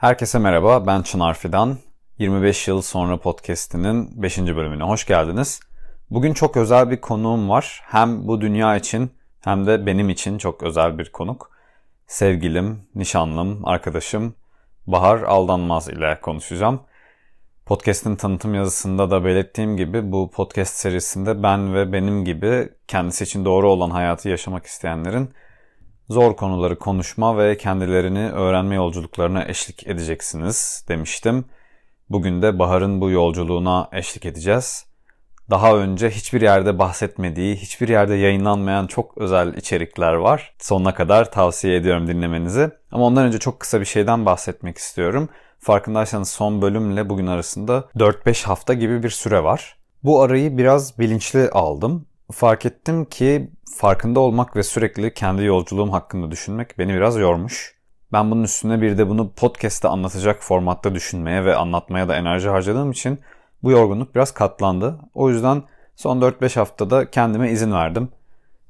Herkese merhaba, ben Çınar Fidan. 25 yıl sonra podcast'inin 5. bölümüne hoş geldiniz. Bugün çok özel bir konuğum var. Hem bu dünya için hem de benim için çok özel bir konuk. Sevgilim, nişanlım, arkadaşım Bahar Aldanmaz ile konuşacağım. Podcast'in tanıtım yazısında da belirttiğim gibi bu podcast serisinde ben ve benim gibi kendisi için doğru olan hayatı yaşamak isteyenlerin zor konuları konuşma ve kendilerini öğrenme yolculuklarına eşlik edeceksiniz demiştim. Bugün de Bahar'ın bu yolculuğuna eşlik edeceğiz. Daha önce hiçbir yerde bahsetmediği, hiçbir yerde yayınlanmayan çok özel içerikler var. Sonuna kadar tavsiye ediyorum dinlemenizi. Ama ondan önce çok kısa bir şeyden bahsetmek istiyorum. Farkındaysanız son bölümle bugün arasında 4-5 hafta gibi bir süre var. Bu arayı biraz bilinçli aldım. Fark ettim ki farkında olmak ve sürekli kendi yolculuğum hakkında düşünmek beni biraz yormuş. Ben bunun üstüne bir de bunu podcast'te anlatacak formatta düşünmeye ve anlatmaya da enerji harcadığım için bu yorgunluk biraz katlandı. O yüzden son 4-5 haftada kendime izin verdim.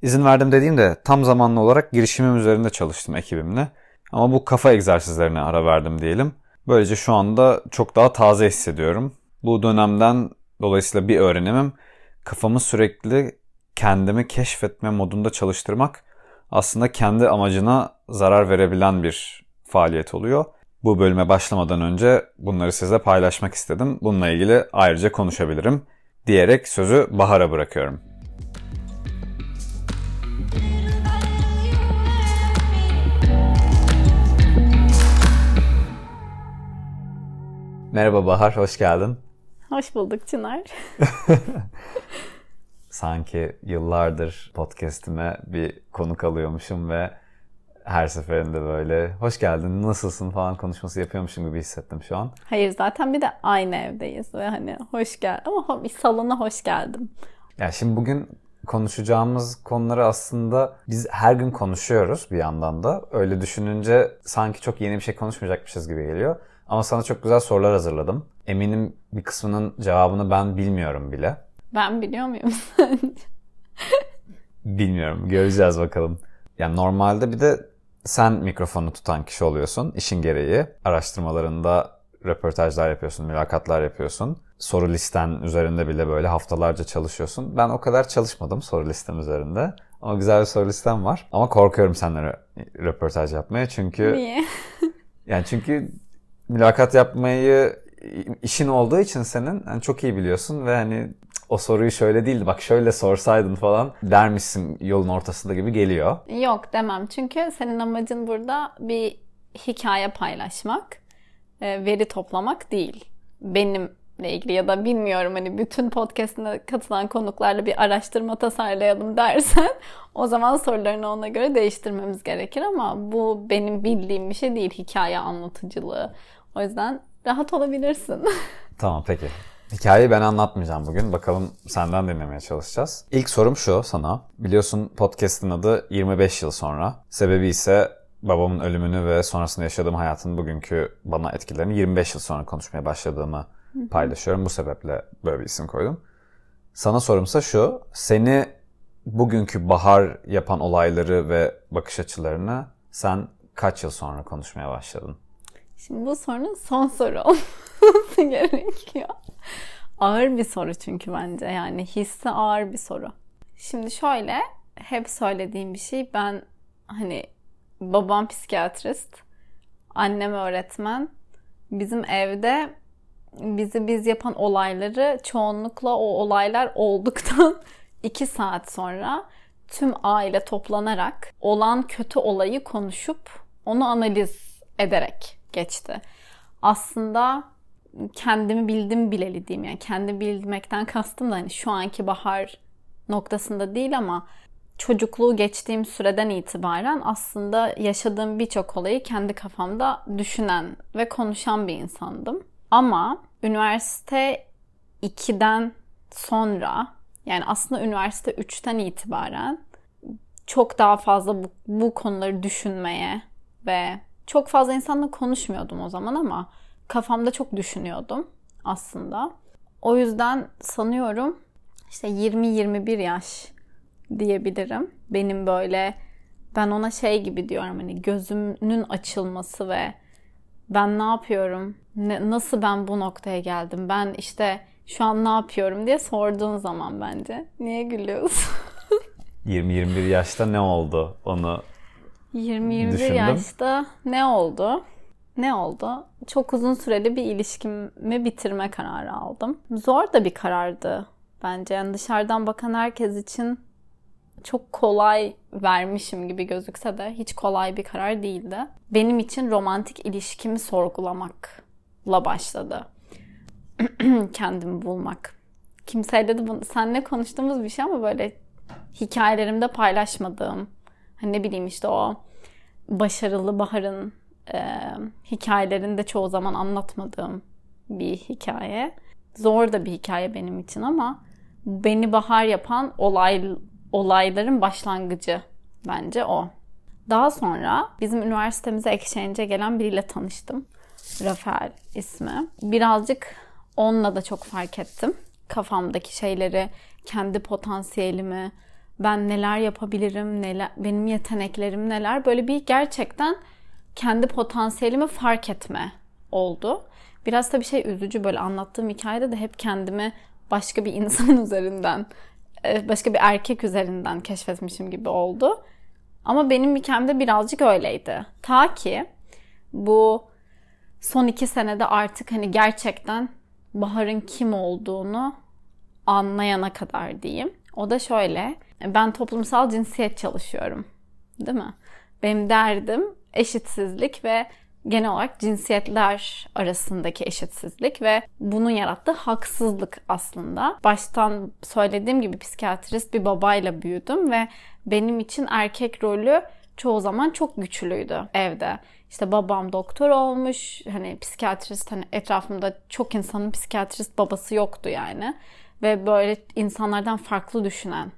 İzin verdim dediğimde tam zamanlı olarak girişimim üzerinde çalıştım ekibimle. Ama bu kafa egzersizlerine ara verdim diyelim. Böylece şu anda çok daha taze hissediyorum. Bu dönemden dolayısıyla bir öğrenimim kafamı sürekli kendimi keşfetme modunda çalıştırmak aslında kendi amacına zarar verebilen bir faaliyet oluyor. Bu bölüme başlamadan önce bunları size paylaşmak istedim. Bununla ilgili ayrıca konuşabilirim diyerek sözü Bahar'a bırakıyorum. Merhaba Bahar, hoş geldin. Hoş bulduk Çınar. Sanki yıllardır podcast'ime bir konuk alıyormuşum ve her seferinde böyle hoş geldin, nasılsın falan konuşması yapıyormuşum gibi hissettim şu an. Hayır zaten bir de aynı evdeyiz ve hani hoş gel ama bir salona hoş geldim. Ya şimdi bugün konuşacağımız konuları aslında biz her gün konuşuyoruz bir yandan da. Öyle düşününce sanki çok yeni bir şey konuşmayacakmışız gibi geliyor. Ama sana çok güzel sorular hazırladım. Eminim bir kısmının cevabını ben bilmiyorum bile. Ben biliyor muyum Bilmiyorum. Göreceğiz bakalım. Yani normalde bir de sen mikrofonu tutan kişi oluyorsun işin gereği. Araştırmalarında röportajlar yapıyorsun, mülakatlar yapıyorsun. Soru listen üzerinde bile böyle haftalarca çalışıyorsun. Ben o kadar çalışmadım soru listem üzerinde. Ama güzel bir soru listem var. Ama korkuyorum seninle röportaj yapmaya çünkü... Niye? yani çünkü mülakat yapmayı işin olduğu için senin yani çok iyi biliyorsun ve hani o soruyu şöyle değildi bak şöyle sorsaydın falan dermişsin yolun ortasında gibi geliyor. Yok demem çünkü senin amacın burada bir hikaye paylaşmak, e, veri toplamak değil. Benimle ilgili ya da bilmiyorum hani bütün podcastine katılan konuklarla bir araştırma tasarlayalım dersen o zaman sorularını ona göre değiştirmemiz gerekir ama bu benim bildiğim bir şey değil hikaye anlatıcılığı. O yüzden rahat olabilirsin. Tamam peki. Hikayeyi ben anlatmayacağım bugün. Bakalım senden dinlemeye çalışacağız. İlk sorum şu sana. Biliyorsun podcast'ın adı 25 yıl sonra. Sebebi ise babamın ölümünü ve sonrasında yaşadığım hayatın bugünkü bana etkilerini 25 yıl sonra konuşmaya başladığımı paylaşıyorum. Bu sebeple böyle bir isim koydum. Sana sorumsa şu. Seni bugünkü bahar yapan olayları ve bakış açılarını sen kaç yıl sonra konuşmaya başladın? Şimdi bu sorunun son soru olması gerekiyor. Ağır bir soru çünkü bence yani hissi ağır bir soru. Şimdi şöyle hep söylediğim bir şey ben hani babam psikiyatrist, annem öğretmen. Bizim evde bizi biz yapan olayları çoğunlukla o olaylar olduktan iki saat sonra tüm aile toplanarak olan kötü olayı konuşup onu analiz ederek geçti. Aslında kendimi bildim bileli diyeyim. Yani kendi bilmekten kastım da hani şu anki bahar noktasında değil ama çocukluğu geçtiğim süreden itibaren aslında yaşadığım birçok olayı kendi kafamda düşünen ve konuşan bir insandım. Ama üniversite 2'den sonra yani aslında üniversite 3'ten itibaren çok daha fazla bu, bu konuları düşünmeye ve çok fazla insanla konuşmuyordum o zaman ama kafamda çok düşünüyordum aslında. O yüzden sanıyorum işte 20-21 yaş diyebilirim. Benim böyle ben ona şey gibi diyorum hani gözümün açılması ve Ben ne yapıyorum? Ne, nasıl ben bu noktaya geldim? Ben işte şu an ne yapıyorum diye sorduğun zaman bence. Niye gülüyorsun? 20-21 yaşta ne oldu onu 20-21 yaşta ne oldu? Ne oldu? Çok uzun süreli bir ilişkimi bitirme kararı aldım. Zor da bir karardı bence. Yani dışarıdan bakan herkes için çok kolay vermişim gibi gözükse de hiç kolay bir karar değildi. Benim için romantik ilişkimi sorgulamakla başladı. Kendimi bulmak. Kimseyle de bunu, seninle konuştuğumuz bir şey ama böyle hikayelerimde paylaşmadığım, hani ne bileyim işte o başarılı Bahar'ın e, hikayelerinde çoğu zaman anlatmadığım bir hikaye. Zor da bir hikaye benim için ama beni bahar yapan olay olayların başlangıcı bence o. Daha sonra bizim üniversitemize exchange'e gelen biriyle tanıştım. Rafael ismi. Birazcık onunla da çok fark ettim. Kafamdaki şeyleri, kendi potansiyelimi, ben neler yapabilirim, neler, benim yeteneklerim neler. Böyle bir gerçekten kendi potansiyelimi fark etme oldu. Biraz da bir şey üzücü böyle anlattığım hikayede de hep kendimi başka bir insan üzerinden, e, başka bir erkek üzerinden keşfetmişim gibi oldu. Ama benim hikayemde birazcık öyleydi. Ta ki bu son iki senede artık hani gerçekten Bahar'ın kim olduğunu anlayana kadar diyeyim. O da şöyle. Ben toplumsal cinsiyet çalışıyorum. Değil mi? Benim derdim eşitsizlik ve genel olarak cinsiyetler arasındaki eşitsizlik ve bunun yarattığı haksızlık aslında. Baştan söylediğim gibi psikiyatrist bir babayla büyüdüm ve benim için erkek rolü çoğu zaman çok güçlüydü evde. İşte babam doktor olmuş. Hani psikiyatrist hani etrafımda çok insanın psikiyatrist babası yoktu yani. Ve böyle insanlardan farklı düşünen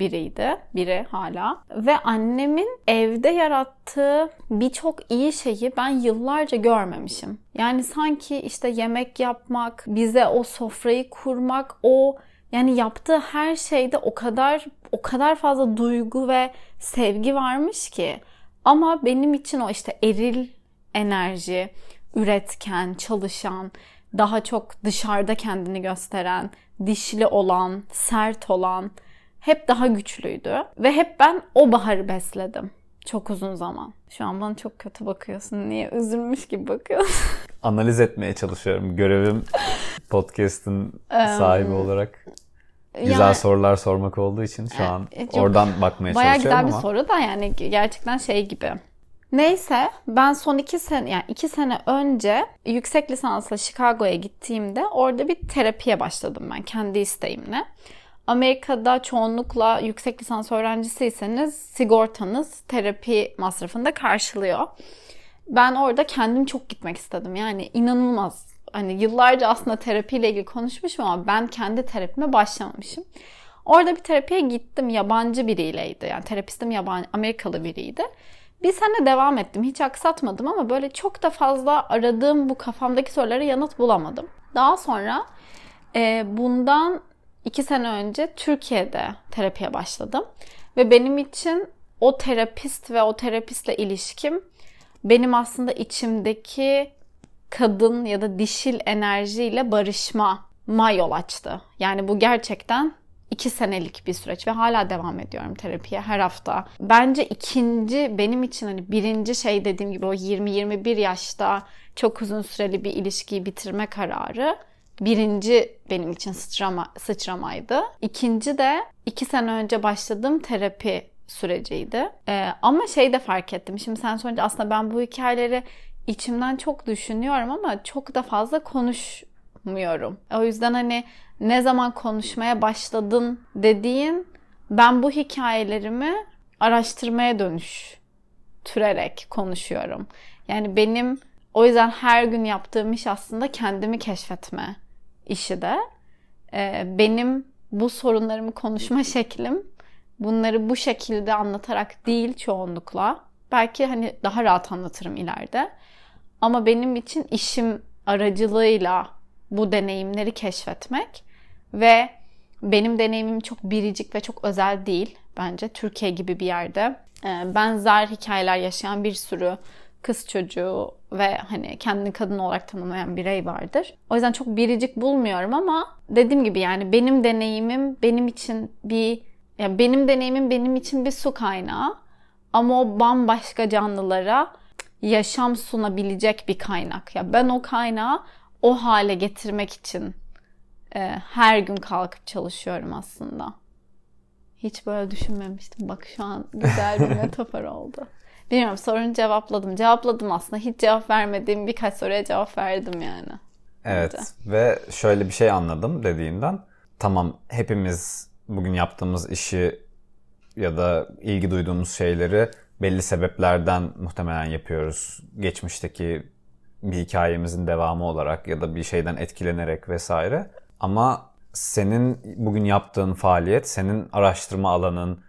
biriydi. Biri hala. Ve annemin evde yarattığı birçok iyi şeyi ben yıllarca görmemişim. Yani sanki işte yemek yapmak, bize o sofrayı kurmak, o yani yaptığı her şeyde o kadar o kadar fazla duygu ve sevgi varmış ki. Ama benim için o işte eril enerji, üretken, çalışan, daha çok dışarıda kendini gösteren, dişli olan, sert olan, hep daha güçlüydü. Ve hep ben o baharı besledim. Çok uzun zaman. Şu an bana çok kötü bakıyorsun. Niye? Üzülmüş gibi bakıyorsun. Analiz etmeye çalışıyorum. Görevim podcast'ın sahibi olarak güzel yani, sorular sormak olduğu için şu an çok, oradan bakmaya bayağı çalışıyorum ama. Bayağı güzel bir soru da yani gerçekten şey gibi. Neyse ben son iki sene yani iki sene önce yüksek lisansla Chicago'ya gittiğimde orada bir terapiye başladım ben kendi isteğimle. Amerika'da çoğunlukla yüksek lisans öğrencisiyseniz sigortanız terapi masrafını da karşılıyor. Ben orada kendim çok gitmek istedim. Yani inanılmaz. Hani yıllarca aslında terapiyle ilgili konuşmuşum ama ben kendi terapime başlamamışım. Orada bir terapiye gittim. Yabancı biriyleydi. Yani terapistim yabancı, Amerikalı biriydi. Bir sene devam ettim. Hiç aksatmadım ama böyle çok da fazla aradığım bu kafamdaki sorulara yanıt bulamadım. Daha sonra e, bundan iki sene önce Türkiye'de terapiye başladım. Ve benim için o terapist ve o terapistle ilişkim benim aslında içimdeki kadın ya da dişil enerjiyle barışma yol açtı. Yani bu gerçekten iki senelik bir süreç ve hala devam ediyorum terapiye her hafta. Bence ikinci benim için hani birinci şey dediğim gibi o 20-21 yaşta çok uzun süreli bir ilişkiyi bitirme kararı birinci benim için sıçrama, sıçramaydı. İkinci de iki sene önce başladığım terapi süreciydi. Ee, ama şey de fark ettim. Şimdi sen sorunca aslında ben bu hikayeleri içimden çok düşünüyorum ama çok da fazla konuşmuyorum. O yüzden hani ne zaman konuşmaya başladın dediğin ben bu hikayelerimi araştırmaya dönüş türerek konuşuyorum. Yani benim o yüzden her gün yaptığım iş aslında kendimi keşfetme işi de. Ee, benim bu sorunlarımı konuşma şeklim bunları bu şekilde anlatarak değil çoğunlukla. Belki hani daha rahat anlatırım ileride. Ama benim için işim aracılığıyla bu deneyimleri keşfetmek ve benim deneyimim çok biricik ve çok özel değil bence Türkiye gibi bir yerde. Ee, benzer hikayeler yaşayan bir sürü kız çocuğu ve hani kendini kadın olarak tanımlayan birey vardır. O yüzden çok biricik bulmuyorum ama dediğim gibi yani benim deneyimim benim için bir yani benim deneyimim benim için bir su kaynağı ama o bambaşka canlılara yaşam sunabilecek bir kaynak. Ya ben o kaynağı o hale getirmek için e, her gün kalkıp çalışıyorum aslında. Hiç böyle düşünmemiştim. Bak şu an güzel bir metafor oldu. Bilmiyorum sorunu cevapladım. Cevapladım aslında. Hiç cevap vermediğim birkaç soruya cevap verdim yani. Evet Bence. ve şöyle bir şey anladım dediğinden. Tamam hepimiz bugün yaptığımız işi ya da ilgi duyduğumuz şeyleri belli sebeplerden muhtemelen yapıyoruz. Geçmişteki bir hikayemizin devamı olarak ya da bir şeyden etkilenerek vesaire. Ama senin bugün yaptığın faaliyet, senin araştırma alanın,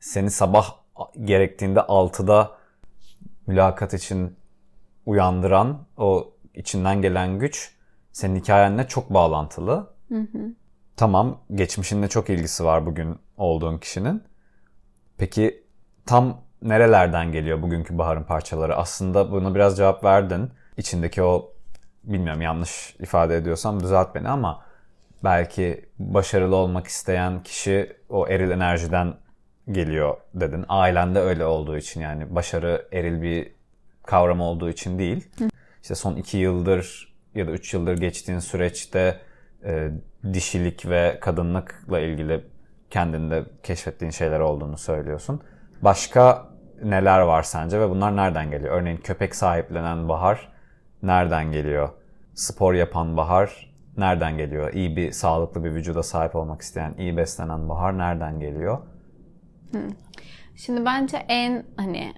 seni sabah gerektiğinde 6'da mülakat için uyandıran o içinden gelen güç senin hikayenle çok bağlantılı. Hı hı. Tamam, geçmişinde çok ilgisi var bugün olduğun kişinin. Peki tam nerelerden geliyor bugünkü Bahar'ın parçaları? Aslında buna biraz cevap verdin. İçindeki o bilmiyorum yanlış ifade ediyorsam düzelt beni ama belki başarılı olmak isteyen kişi o eril enerjiden geliyor dedin. Ailende öyle olduğu için yani başarı eril bir kavram olduğu için değil. Hı. İşte son iki yıldır ya da üç yıldır geçtiğin süreçte e, dişilik ve kadınlıkla ilgili kendinde keşfettiğin şeyler olduğunu söylüyorsun. Başka neler var sence ve bunlar nereden geliyor? Örneğin köpek sahiplenen Bahar nereden geliyor? Spor yapan Bahar nereden geliyor? İyi bir sağlıklı bir vücuda sahip olmak isteyen, iyi beslenen Bahar nereden geliyor? Şimdi bence en hani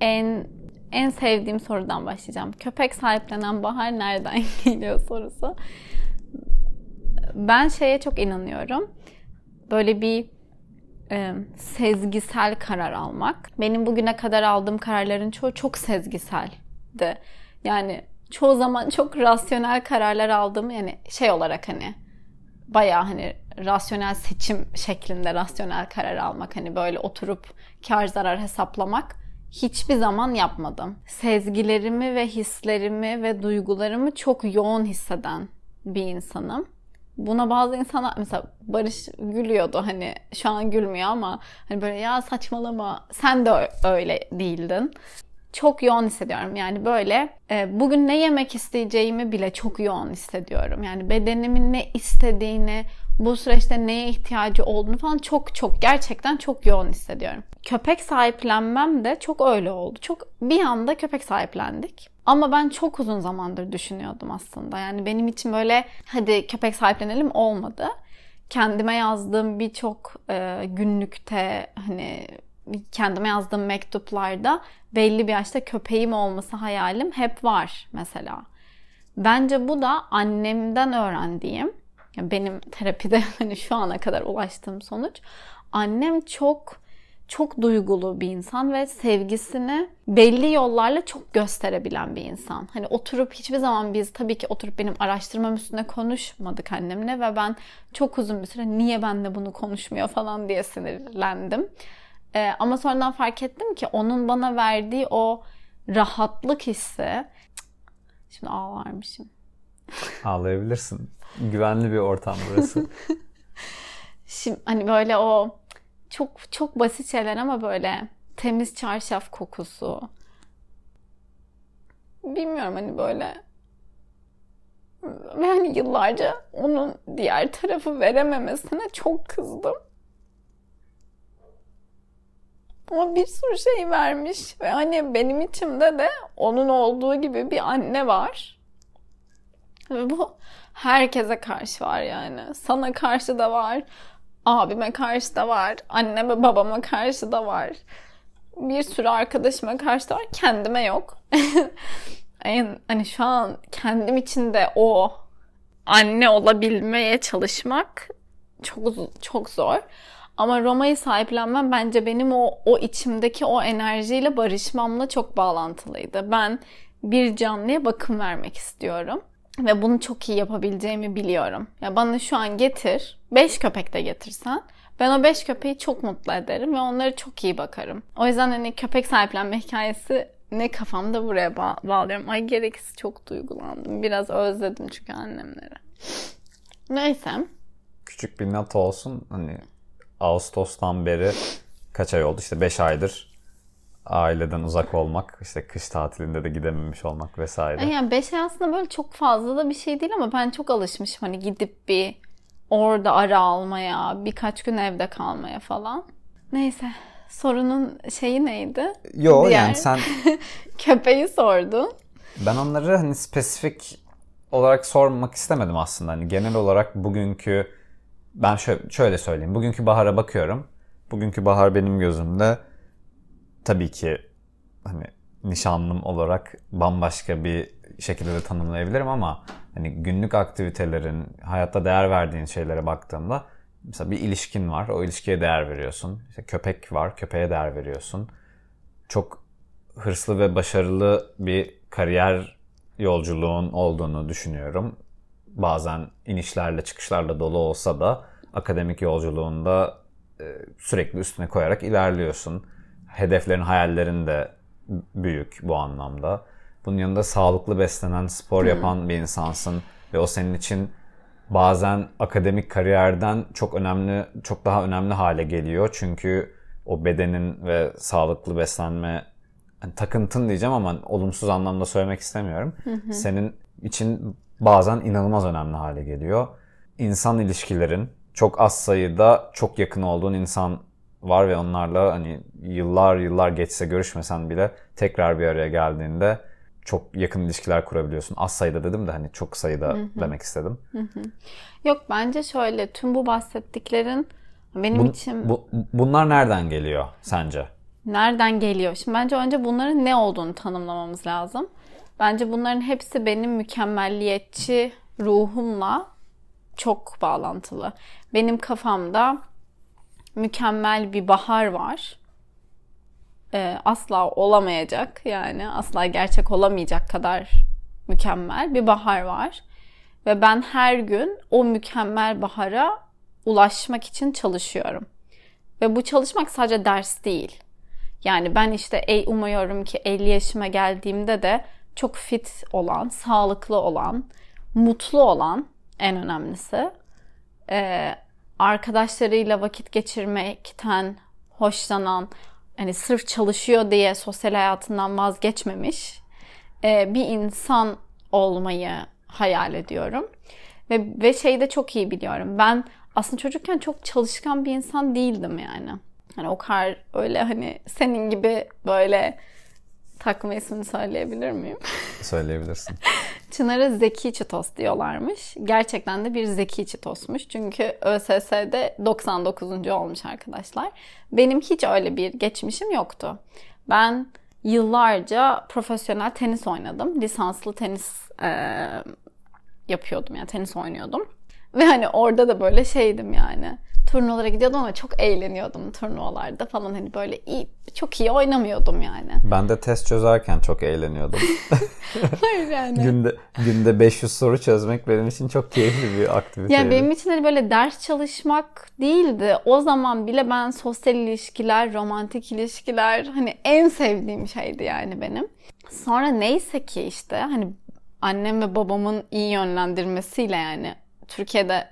en en sevdiğim sorudan başlayacağım. Köpek sahiplenen Bahar nereden geliyor sorusu. Ben şeye çok inanıyorum. Böyle bir e, sezgisel karar almak. Benim bugüne kadar aldığım kararların çoğu çok sezgiseldi. Yani çoğu zaman çok rasyonel kararlar aldım. Yani şey olarak hani bayağı hani rasyonel seçim şeklinde rasyonel karar almak hani böyle oturup kar zarar hesaplamak hiçbir zaman yapmadım. Sezgilerimi ve hislerimi ve duygularımı çok yoğun hisseden bir insanım. Buna bazı insanlar mesela Barış gülüyordu hani şu an gülmüyor ama hani böyle ya saçmalama sen de öyle değildin çok yoğun hissediyorum. Yani böyle e, bugün ne yemek isteyeceğimi bile çok yoğun hissediyorum. Yani bedenimin ne istediğini, bu süreçte neye ihtiyacı olduğunu falan çok çok gerçekten çok yoğun hissediyorum. Köpek sahiplenmem de çok öyle oldu. Çok bir anda köpek sahiplendik. Ama ben çok uzun zamandır düşünüyordum aslında. Yani benim için böyle hadi köpek sahiplenelim olmadı. Kendime yazdığım birçok e, günlükte hani kendime yazdığım mektuplarda belli bir yaşta köpeğim olması hayalim hep var mesela. Bence bu da annemden öğrendiğim, benim terapide hani şu ana kadar ulaştığım sonuç. Annem çok çok duygulu bir insan ve sevgisini belli yollarla çok gösterebilen bir insan. Hani oturup hiçbir zaman biz tabii ki oturup benim araştırmam üstüne konuşmadık annemle ve ben çok uzun bir süre niye ben de bunu konuşmuyor falan diye sinirlendim. Ee, ama sonradan fark ettim ki onun bana verdiği o rahatlık hissi şimdi ağlarmışım. Ağlayabilirsin. Güvenli bir ortam burası. Şimdi hani böyle o çok çok basit şeyler ama böyle temiz çarşaf kokusu. Bilmiyorum hani böyle ve hani yıllarca onun diğer tarafı verememesine çok kızdım. Ama bir sürü şey vermiş ve hani benim içimde de onun olduğu gibi bir anne var. Ve bu herkese karşı var yani. Sana karşı da var, abime karşı da var, anneme babama karşı da var. Bir sürü arkadaşıma karşı da var, kendime yok. en, hani şu an kendim için de o anne olabilmeye çalışmak çok çok zor. Ama Roma'yı sahiplenmem bence benim o, o içimdeki o enerjiyle barışmamla çok bağlantılıydı. Ben bir canlıya bakım vermek istiyorum. Ve bunu çok iyi yapabileceğimi biliyorum. Ya bana şu an getir, 5 köpek de getirsen ben o 5 köpeği çok mutlu ederim ve onları çok iyi bakarım. O yüzden hani köpek sahiplenme hikayesi ne kafamda buraya ba- bağlıyorum. Ay gereksiz çok duygulandım. Biraz özledim çünkü annemleri. Neyse. Küçük bir not olsun. Hani Ağustos'tan beri kaç ay oldu? İşte 5 aydır aileden uzak olmak, işte kış tatilinde de gidememiş olmak vesaire. Yani 5 ay aslında böyle çok fazla da bir şey değil ama ben çok alışmışım hani gidip bir orada ara almaya, birkaç gün evde kalmaya falan. Neyse. Sorunun şeyi neydi? Yo Diğer- yani sen Köpeği sordun. ben onları hani spesifik olarak sormak istemedim aslında. Hani genel olarak bugünkü ben şöyle, şöyle söyleyeyim. Bugünkü bahara bakıyorum. Bugünkü bahar benim gözümde tabii ki hani nişanlım olarak bambaşka bir şekilde de tanımlayabilirim ama hani günlük aktivitelerin, hayatta değer verdiğin şeylere baktığımda mesela bir ilişkin var. O ilişkiye değer veriyorsun. İşte köpek var. Köpeğe değer veriyorsun. Çok hırslı ve başarılı bir kariyer yolculuğun olduğunu düşünüyorum. Bazen inişlerle çıkışlarla dolu olsa da akademik yolculuğunda sürekli üstüne koyarak ilerliyorsun. Hedeflerin, hayallerin de büyük bu anlamda. Bunun yanında sağlıklı beslenen, spor yapan bir insansın ve o senin için bazen akademik kariyerden çok önemli, çok daha önemli hale geliyor. Çünkü o bedenin ve sağlıklı beslenme hani takıntın diyeceğim ama olumsuz anlamda söylemek istemiyorum. Senin için bazen inanılmaz önemli hale geliyor. İnsan ilişkilerin çok az sayıda çok yakın olduğun insan var ve onlarla hani yıllar yıllar geçse görüşmesen bile tekrar bir araya geldiğinde çok yakın ilişkiler kurabiliyorsun. Az sayıda dedim de hani çok sayıda demek istedim. Yok bence şöyle tüm bu bahsettiklerin benim Bun- için bu, bunlar nereden geliyor sence? nereden geliyor? Şimdi bence önce bunların ne olduğunu tanımlamamız lazım. Bence bunların hepsi benim mükemmelliyetçi ruhumla çok bağlantılı. Benim kafamda mükemmel bir bahar var. Ee, asla olamayacak yani asla gerçek olamayacak kadar mükemmel bir bahar var. Ve ben her gün o mükemmel bahara ulaşmak için çalışıyorum. Ve bu çalışmak sadece ders değil. Yani ben işte ey umuyorum ki 50 yaşıma geldiğimde de çok fit olan, sağlıklı olan, mutlu olan en önemlisi. Ee, arkadaşlarıyla vakit geçirmekten hoşlanan, hani sırf çalışıyor diye sosyal hayatından vazgeçmemiş e, bir insan olmayı hayal ediyorum. Ve, ve şeyi de çok iyi biliyorum. Ben aslında çocukken çok çalışkan bir insan değildim yani. Hani o kadar öyle hani senin gibi böyle takma ismini söyleyebilir miyim? Söyleyebilirsin. Çınar'a zeki çitos diyorlarmış. Gerçekten de bir zeki çitosmuş. Çünkü ÖSS'de 99. olmuş arkadaşlar. Benim hiç öyle bir geçmişim yoktu. Ben yıllarca profesyonel tenis oynadım. Lisanslı tenis e, yapıyordum yani tenis oynuyordum. Ve hani orada da böyle şeydim yani. Turnuvalara gidiyordum ama çok eğleniyordum turnuvalarda falan hani böyle iyi, çok iyi oynamıyordum yani. Ben de test çözerken çok eğleniyordum. Hayır yani. günde günde 500 soru çözmek benim için çok keyifli bir aktiviteydi. Yani benim için hani böyle ders çalışmak değildi. O zaman bile ben sosyal ilişkiler, romantik ilişkiler hani en sevdiğim şeydi yani benim. Sonra neyse ki işte hani annem ve babamın iyi yönlendirmesiyle yani Türkiye'de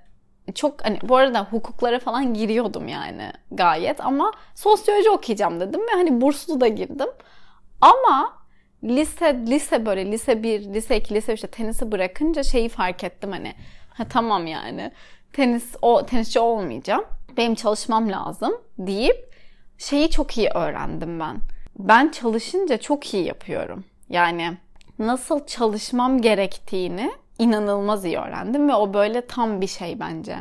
çok hani bu arada hukuklara falan giriyordum yani gayet ama sosyoloji okuyacağım dedim ve hani burslu da girdim. Ama lise lise böyle lise 1, lise 2, lise 3'te tenisi bırakınca şeyi fark ettim hani ha tamam yani tenis o tenisçi olmayacağım. Benim çalışmam lazım deyip şeyi çok iyi öğrendim ben. Ben çalışınca çok iyi yapıyorum. Yani nasıl çalışmam gerektiğini inanılmaz iyi öğrendim ve o böyle tam bir şey bence.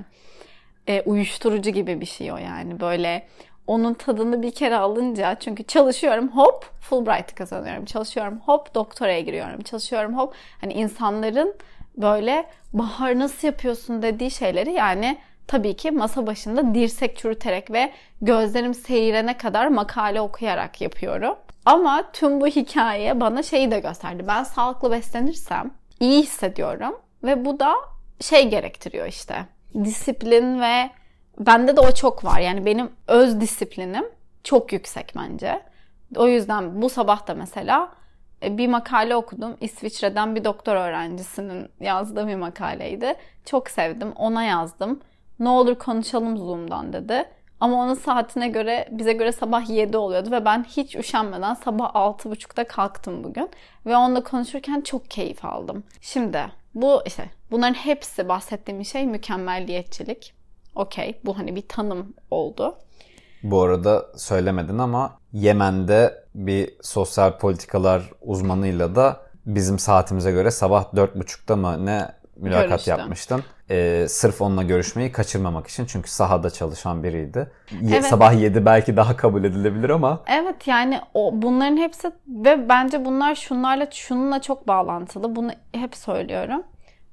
E, uyuşturucu gibi bir şey o yani böyle onun tadını bir kere alınca çünkü çalışıyorum hop Fulbright kazanıyorum. Çalışıyorum hop doktoraya giriyorum. Çalışıyorum hop hani insanların böyle bahar nasıl yapıyorsun dediği şeyleri yani tabii ki masa başında dirsek çürüterek ve gözlerim seyirene kadar makale okuyarak yapıyorum. Ama tüm bu hikaye bana şeyi de gösterdi. Ben sağlıklı beslenirsem iyi hissediyorum ve bu da şey gerektiriyor işte. Disiplin ve bende de o çok var. Yani benim öz disiplinim çok yüksek bence. O yüzden bu sabah da mesela E, bir makale okudum. İsviçre'den bir doktor öğrencisinin yazdığı bir makaleydi. Çok sevdim. Ona yazdım. Ne olur konuşalım Zoom'dan dedi. Ama onun saatine göre bize göre sabah 7 oluyordu ve ben hiç üşenmeden sabah 6.30'da kalktım bugün. Ve onunla konuşurken çok keyif aldım. Şimdi bu işte bunların hepsi bahsettiğim şey mükemmelliyetçilik. Okey bu hani bir tanım oldu. Bu arada söylemedin ama Yemen'de bir sosyal politikalar uzmanıyla da bizim saatimize göre sabah 4.30'da mı ne mülakat Görüştüm. yapmıştın. Ee, sırf onunla görüşmeyi kaçırmamak için çünkü sahada çalışan biriydi. Ye- evet. Sabah 7 belki daha kabul edilebilir ama. Evet yani o bunların hepsi ve bence bunlar şunlarla şununla çok bağlantılı. Bunu hep söylüyorum.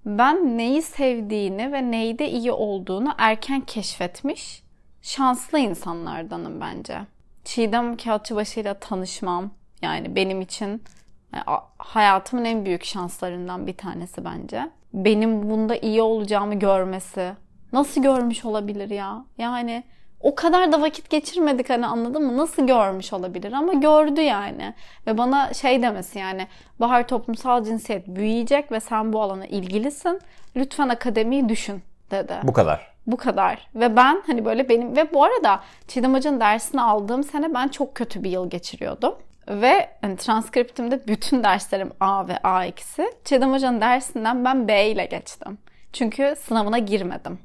Ben neyi sevdiğini ve neyde iyi olduğunu erken keşfetmiş şanslı insanlardanım bence. Çiğdem Kağıtçıbaşı ile tanışmam yani benim için e, hayatımın en büyük şanslarından bir tanesi bence. Benim bunda iyi olacağımı görmesi. Nasıl görmüş olabilir ya? Yani o kadar da vakit geçirmedik hani anladın mı? Nasıl görmüş olabilir ama gördü yani. Ve bana şey demesi yani Bahar toplumsal cinsiyet büyüyecek ve sen bu alana ilgilisin. Lütfen akademiyi düşün dedi. Bu kadar. Bu kadar. Ve ben hani böyle benim ve bu arada Çiğdem Hoca'nın dersini aldığım sene ben çok kötü bir yıl geçiriyordum. Ve hani transkriptimde bütün derslerim A ve A eksi. Çiğdem Hoca'nın dersinden ben B ile geçtim. Çünkü sınavına girmedim.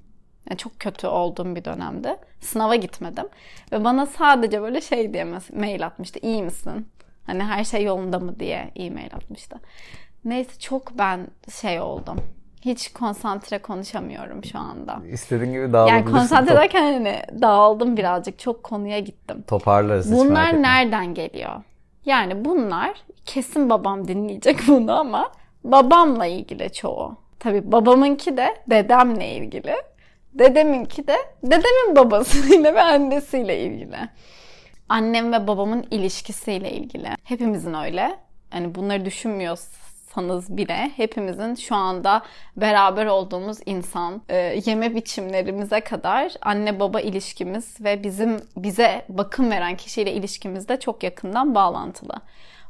Yani çok kötü olduğum bir dönemde. Sınava gitmedim. Ve bana sadece böyle şey diye mail atmıştı. İyi misin? Hani her şey yolunda mı diye e-mail atmıştı. Neyse çok ben şey oldum. Hiç konsantre konuşamıyorum şu anda. İstediğin gibi dağılabilirsin. Yani konsantre ederken hani dağıldım birazcık. Çok konuya gittim. Toparlarız. Bunlar nereden geliyor? Yani bunlar kesin babam dinleyecek bunu ama babamla ilgili çoğu. Tabii babamınki de dedemle ilgili. Dedeminki de dedemin babasıyla ve annesiyle ilgili. Annem ve babamın ilişkisiyle ilgili. Hepimizin öyle. Yani bunları düşünmüyorsanız bile hepimizin şu anda beraber olduğumuz insan, e, yeme biçimlerimize kadar anne baba ilişkimiz ve bizim bize bakım veren kişiyle ilişkimiz de çok yakından bağlantılı.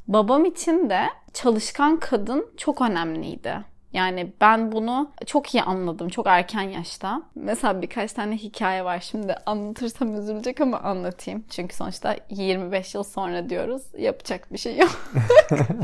Babam için de çalışkan kadın çok önemliydi. Yani ben bunu çok iyi anladım çok erken yaşta. Mesela birkaç tane hikaye var şimdi anlatırsam üzülecek ama anlatayım. Çünkü sonuçta 25 yıl sonra diyoruz yapacak bir şey yok.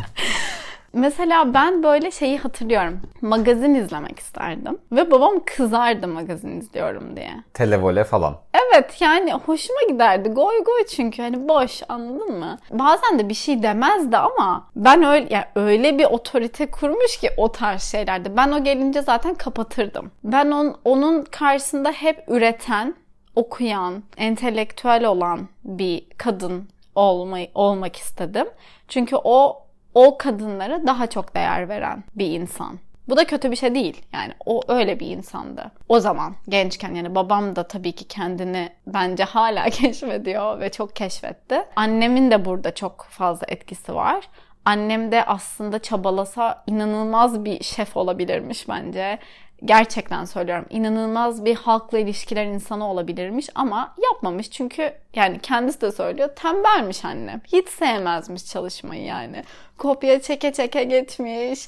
Mesela ben böyle şeyi hatırlıyorum. Magazin izlemek isterdim. Ve babam kızardı magazin izliyorum diye. Televole falan. Evet yani hoşuma giderdi. Goy goy çünkü hani boş anladın mı? Bazen de bir şey demezdi ama ben öyle yani öyle bir otorite kurmuş ki o tarz şeylerde. Ben o gelince zaten kapatırdım. Ben on, onun karşısında hep üreten, okuyan, entelektüel olan bir kadın olmayı, olmak istedim. Çünkü o o kadınlara daha çok değer veren bir insan. Bu da kötü bir şey değil. Yani o öyle bir insandı. O zaman gençken yani babam da tabii ki kendini bence hala keşfediyor ve çok keşfetti. Annemin de burada çok fazla etkisi var. Annem de aslında çabalasa inanılmaz bir şef olabilirmiş bence gerçekten söylüyorum inanılmaz bir halkla ilişkiler insanı olabilirmiş ama yapmamış çünkü yani kendisi de söylüyor tembelmiş annem. Hiç sevmezmiş çalışmayı yani. Kopya çeke çeke gitmiş.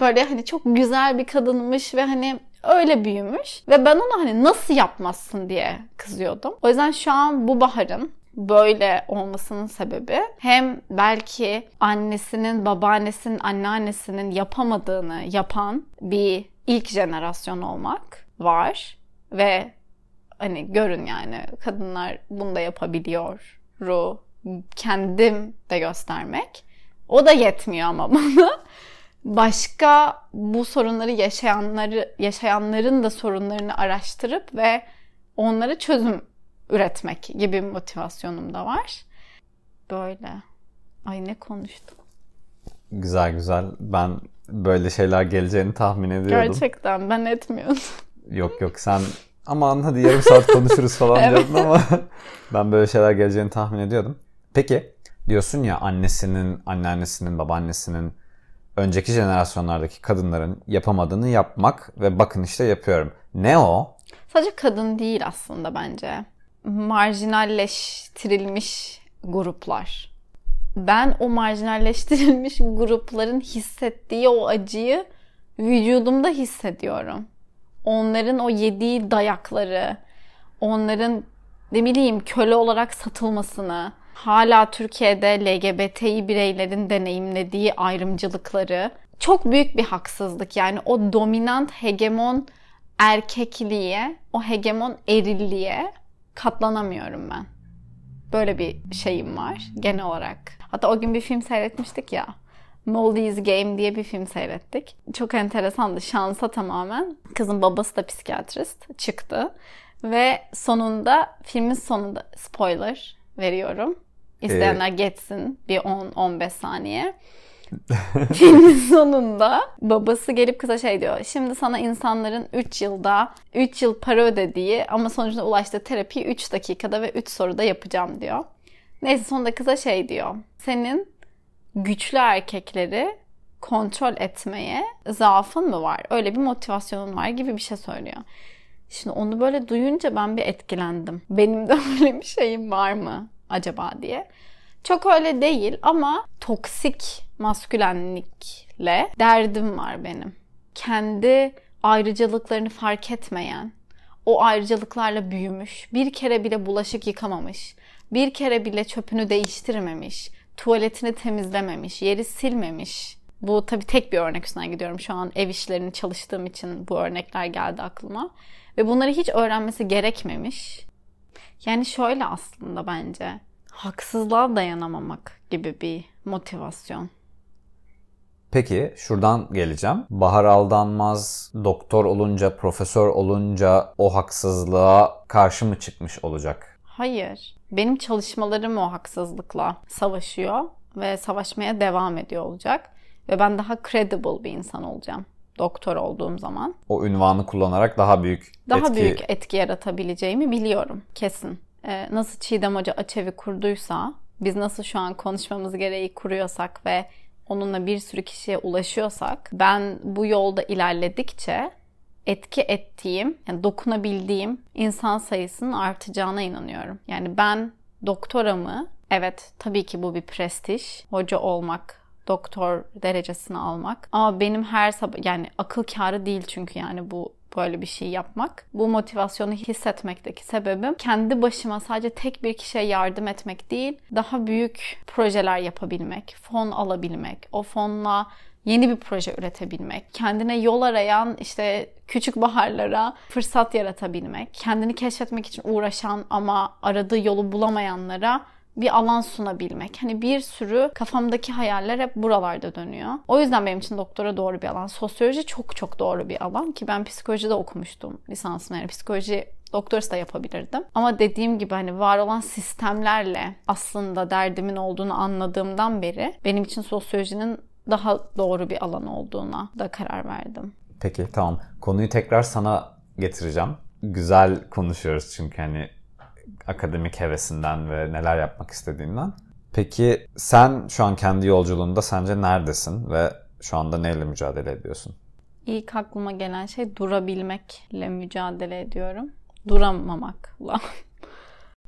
Böyle hani çok güzel bir kadınmış ve hani öyle büyümüş. Ve ben ona hani nasıl yapmazsın diye kızıyordum. O yüzden şu an bu baharın böyle olmasının sebebi hem belki annesinin, babaannesinin, anneannesinin yapamadığını yapan bir ilk jenerasyon olmak var ve hani görün yani kadınlar bunu da yapabiliyor ru kendim de göstermek. O da yetmiyor ama bana. Başka bu sorunları yaşayanları yaşayanların da sorunlarını araştırıp ve onlara çözüm üretmek gibi motivasyonum da var. Böyle. Ay ne konuştum. Güzel güzel. Ben böyle şeyler geleceğini tahmin ediyordum. Gerçekten ben etmiyordum. Yok yok sen aman hadi yarım saat konuşuruz falan evet. diyordun ama ben böyle şeyler geleceğini tahmin ediyordum. Peki diyorsun ya annesinin, anneannesinin, babaannesinin önceki jenerasyonlardaki kadınların yapamadığını yapmak ve bakın işte yapıyorum. Ne o? Sadece kadın değil aslında bence. Marjinalleştirilmiş gruplar. Ben o marjinalleştirilmiş grupların hissettiği o acıyı vücudumda hissediyorum. Onların o yediği dayakları, onların ne bileyim köle olarak satılmasını, hala Türkiye'de LGBTİ bireylerin deneyimlediği ayrımcılıkları çok büyük bir haksızlık. Yani o dominant hegemon erkekliğe, o hegemon erilliğe katlanamıyorum ben. Böyle bir şeyim var genel olarak. Hatta o gün bir film seyretmiştik ya. Moldy's Game diye bir film seyrettik. Çok enteresandı. Şansa tamamen. Kızın babası da psikiyatrist çıktı. Ve sonunda filmin sonunda spoiler veriyorum. İsteyenler ee... geçsin bir 10-15 saniye. Filmin sonunda babası gelip kıza şey diyor. Şimdi sana insanların 3 yılda 3 yıl para ödediği ama sonucunda ulaştığı terapiyi 3 dakikada ve 3 soruda yapacağım diyor. Neyse sonunda kıza şey diyor. Senin güçlü erkekleri kontrol etmeye zaafın mı var? Öyle bir motivasyonun var gibi bir şey söylüyor. Şimdi onu böyle duyunca ben bir etkilendim. Benim de öyle bir şeyim var mı acaba diye. Çok öyle değil ama toksik maskülenlikle derdim var benim. Kendi ayrıcalıklarını fark etmeyen, o ayrıcalıklarla büyümüş, bir kere bile bulaşık yıkamamış, bir kere bile çöpünü değiştirmemiş, tuvaletini temizlememiş, yeri silmemiş. Bu tabii tek bir örnek üstünden gidiyorum. Şu an ev işlerini çalıştığım için bu örnekler geldi aklıma. Ve bunları hiç öğrenmesi gerekmemiş. Yani şöyle aslında bence haksızlığa dayanamamak gibi bir motivasyon. Peki şuradan geleceğim. Bahar Aldanmaz doktor olunca, profesör olunca o haksızlığa karşı mı çıkmış olacak? Hayır. Benim çalışmalarım o haksızlıkla savaşıyor ve savaşmaya devam ediyor olacak. Ve ben daha credible bir insan olacağım doktor olduğum zaman. O ünvanı kullanarak daha büyük daha etki... büyük etki yaratabileceğimi biliyorum kesin. Ee, nasıl Çiğdem Hoca Açevi kurduysa, biz nasıl şu an konuşmamız gereği kuruyorsak ve onunla bir sürü kişiye ulaşıyorsak, ben bu yolda ilerledikçe etki ettiğim, yani dokunabildiğim insan sayısının artacağına inanıyorum. Yani ben doktoramı, evet tabii ki bu bir prestij, hoca olmak, doktor derecesini almak. Ama benim her sabah yani akıl kârı değil çünkü yani bu böyle bir şey yapmak. Bu motivasyonu hissetmekteki sebebim kendi başıma sadece tek bir kişiye yardım etmek değil, daha büyük projeler yapabilmek, fon alabilmek, o fonla yeni bir proje üretebilmek, kendine yol arayan işte küçük baharlara fırsat yaratabilmek, kendini keşfetmek için uğraşan ama aradığı yolu bulamayanlara bir alan sunabilmek. Hani bir sürü kafamdaki hayaller hep buralarda dönüyor. O yüzden benim için doktora doğru bir alan. Sosyoloji çok çok doğru bir alan ki ben psikolojide okumuştum lisansımı. Yani psikoloji doktorası da yapabilirdim. Ama dediğim gibi hani var olan sistemlerle aslında derdimin olduğunu anladığımdan beri benim için sosyolojinin daha doğru bir alan olduğuna da karar verdim. Peki tamam. Konuyu tekrar sana getireceğim. Güzel konuşuyoruz çünkü hani akademik hevesinden ve neler yapmak istediğinden. Peki sen şu an kendi yolculuğunda sence neredesin ve şu anda neyle mücadele ediyorsun? İlk aklıma gelen şey durabilmekle mücadele ediyorum. Duramamakla.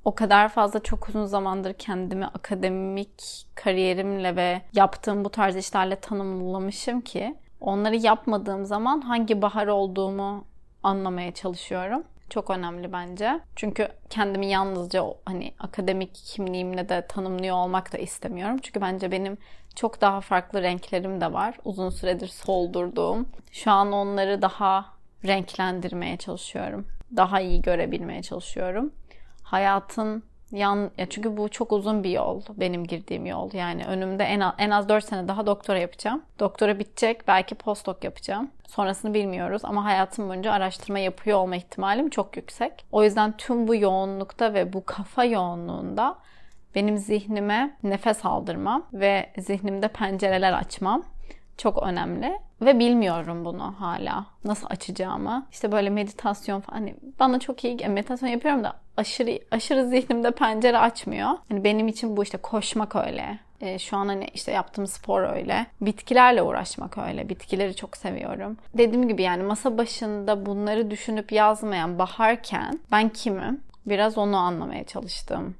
o kadar fazla çok uzun zamandır kendimi akademik kariyerimle ve yaptığım bu tarz işlerle tanımlamışım ki onları yapmadığım zaman hangi bahar olduğumu anlamaya çalışıyorum çok önemli bence. Çünkü kendimi yalnızca hani akademik kimliğimle de tanımlıyor olmak da istemiyorum. Çünkü bence benim çok daha farklı renklerim de var. Uzun süredir soldurduğum. Şu an onları daha renklendirmeye çalışıyorum. Daha iyi görebilmeye çalışıyorum. Hayatın Yan, ya çünkü bu çok uzun bir yol. Benim girdiğim yol. Yani önümde en az, en az 4 sene daha doktora yapacağım. Doktora bitecek. Belki postdoc yapacağım. Sonrasını bilmiyoruz ama hayatım boyunca araştırma yapıyor olma ihtimalim çok yüksek. O yüzden tüm bu yoğunlukta ve bu kafa yoğunluğunda benim zihnime nefes aldırmam ve zihnimde pencereler açmam çok önemli. Ve bilmiyorum bunu hala. Nasıl açacağımı. İşte böyle meditasyon falan. Hani bana çok iyi meditasyon yapıyorum da aşırı aşırı zihnimde pencere açmıyor. Hani benim için bu işte koşmak öyle. E, şu an hani işte yaptığım spor öyle. Bitkilerle uğraşmak öyle. Bitkileri çok seviyorum. Dediğim gibi yani masa başında bunları düşünüp yazmayan baharken ben kimim? Biraz onu anlamaya çalıştım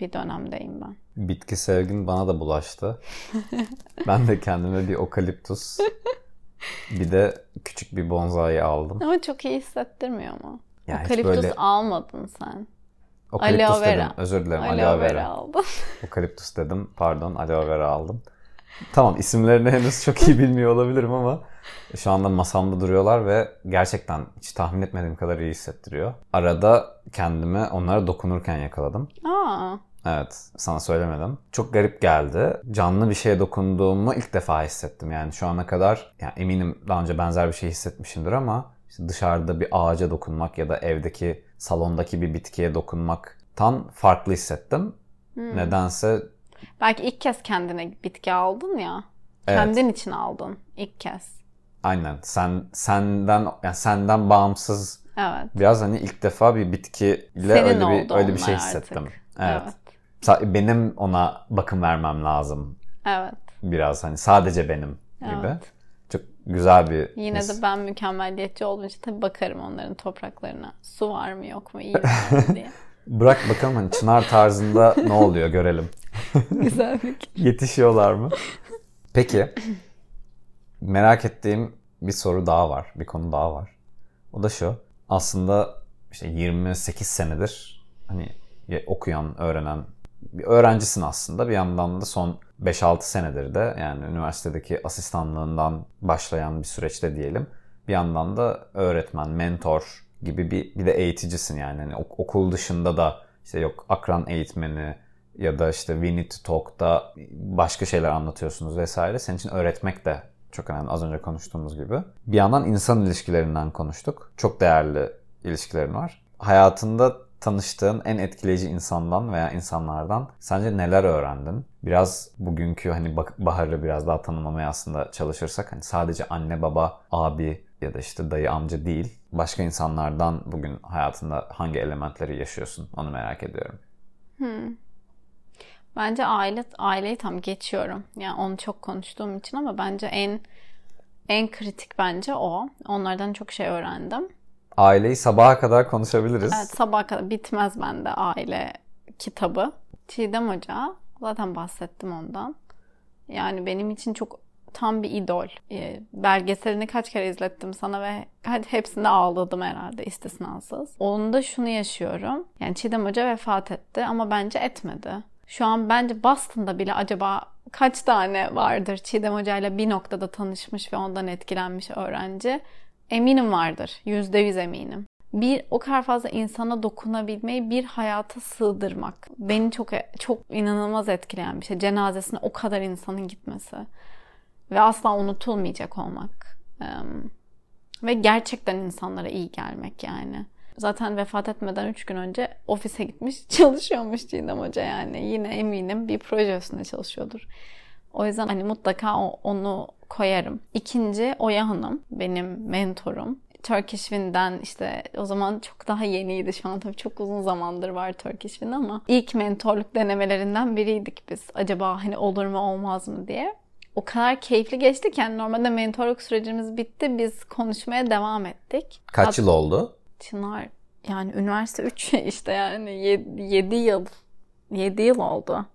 bir dönemdeyim ben. Bitki sevgin bana da bulaştı. ben de kendime bir okaliptus bir de küçük bir bonsai aldım. Ama çok iyi hissettirmiyor mu? Yani Okaliptus böyle- almadın sen. Okaliptus Aloe vera. dedim. Özür dilerim. Aloe, Aloe, vera vera. aldın. Okaliptus dedim. Pardon. Aloe vera aldım. Tamam isimlerini henüz çok iyi bilmiyor olabilirim ama şu anda masamda duruyorlar ve gerçekten hiç tahmin etmediğim kadar iyi hissettiriyor. Arada kendimi onlara dokunurken yakaladım. Aa, Evet, sana söylemedim. Çok garip geldi. Canlı bir şeye dokunduğumu ilk defa hissettim. Yani şu ana kadar, yani eminim daha önce benzer bir şey hissetmişimdir ama işte dışarıda bir ağaca dokunmak ya da evdeki, salondaki bir bitkiye dokunmaktan farklı hissettim. Hmm. Nedense belki ilk kez kendine bitki aldın ya. Evet. Kendin için aldın ilk kez. aynen sen senden yani senden bağımsız Evet. biraz hani ilk defa bir bitkiyle Senin öyle bir öyle bir şey hissettim. artık. Evet. Evet. Benim ona bakım vermem lazım. Evet. Biraz hani sadece benim gibi. Evet. Çok güzel bir Yine de ben mükemmelliyetçi olduğum için tabii bakarım onların topraklarına. Su var mı yok mu iyi mi diye. Bırak bakalım hani çınar tarzında ne oluyor görelim. Güzel fikir. Yetişiyorlar mı? Peki. Merak ettiğim bir soru daha var. Bir konu daha var. O da şu. Aslında işte 28 senedir hani okuyan, öğrenen bir öğrencisin aslında. Bir yandan da son 5-6 senedir de yani üniversitedeki asistanlığından başlayan bir süreçte diyelim. Bir yandan da öğretmen, mentor gibi bir, bir de eğiticisin yani. Ok- okul dışında da işte yok akran eğitmeni ya da işte We Need to Talk'ta başka şeyler anlatıyorsunuz vesaire. Senin için öğretmek de çok önemli. Az önce konuştuğumuz gibi. Bir yandan insan ilişkilerinden konuştuk. Çok değerli ilişkilerin var. Hayatında tanıştığın en etkileyici insandan veya insanlardan sence neler öğrendin? Biraz bugünkü hani Bahar'ı biraz daha tanımlamaya aslında çalışırsak hani sadece anne baba, abi ya da işte dayı amca değil. Başka insanlardan bugün hayatında hangi elementleri yaşıyorsun? Onu merak ediyorum. Bence aile aileyi tam geçiyorum. Yani onu çok konuştuğum için ama bence en en kritik bence o. Onlardan çok şey öğrendim. Aileyi sabaha kadar konuşabiliriz. Evet sabaha kadar bitmez bende aile kitabı. Çiğdem Hoca zaten bahsettim ondan. Yani benim için çok tam bir idol. Ee, belgeselini kaç kere izlettim sana ve hepsinde ağladım herhalde istisnasız. Onda şunu yaşıyorum. Yani Çiğdem Hoca vefat etti ama bence etmedi. Şu an bence Boston'da bile acaba kaç tane vardır Çiğdem Hoca ile bir noktada tanışmış ve ondan etkilenmiş öğrenci? Eminim vardır. Yüzde yüz eminim. Bir o kadar fazla insana dokunabilmeyi bir hayata sığdırmak beni çok çok inanılmaz etkileyen bir şey. Cenazesine o kadar insanın gitmesi ve asla unutulmayacak olmak. Ve gerçekten insanlara iyi gelmek yani. Zaten vefat etmeden 3 gün önce ofise gitmiş çalışıyormuş Çiğdem Hoca yani. Yine eminim bir proje üstünde çalışıyordur. O yüzden hani mutlaka onu koyarım. İkinci Oya Hanım benim mentorum. Turkish Wind'den işte o zaman çok daha yeniydi şu an tabii çok uzun zamandır var Turkish Wind ama ilk mentorluk denemelerinden biriydik biz. Acaba hani olur mu olmaz mı diye. O kadar keyifli geçti ki yani normalde mentorluk sürecimiz bitti. Biz konuşmaya devam ettik. Kaç yıl oldu? Çınar yani üniversite 3 işte yani 7 yıl 7 yıl oldu.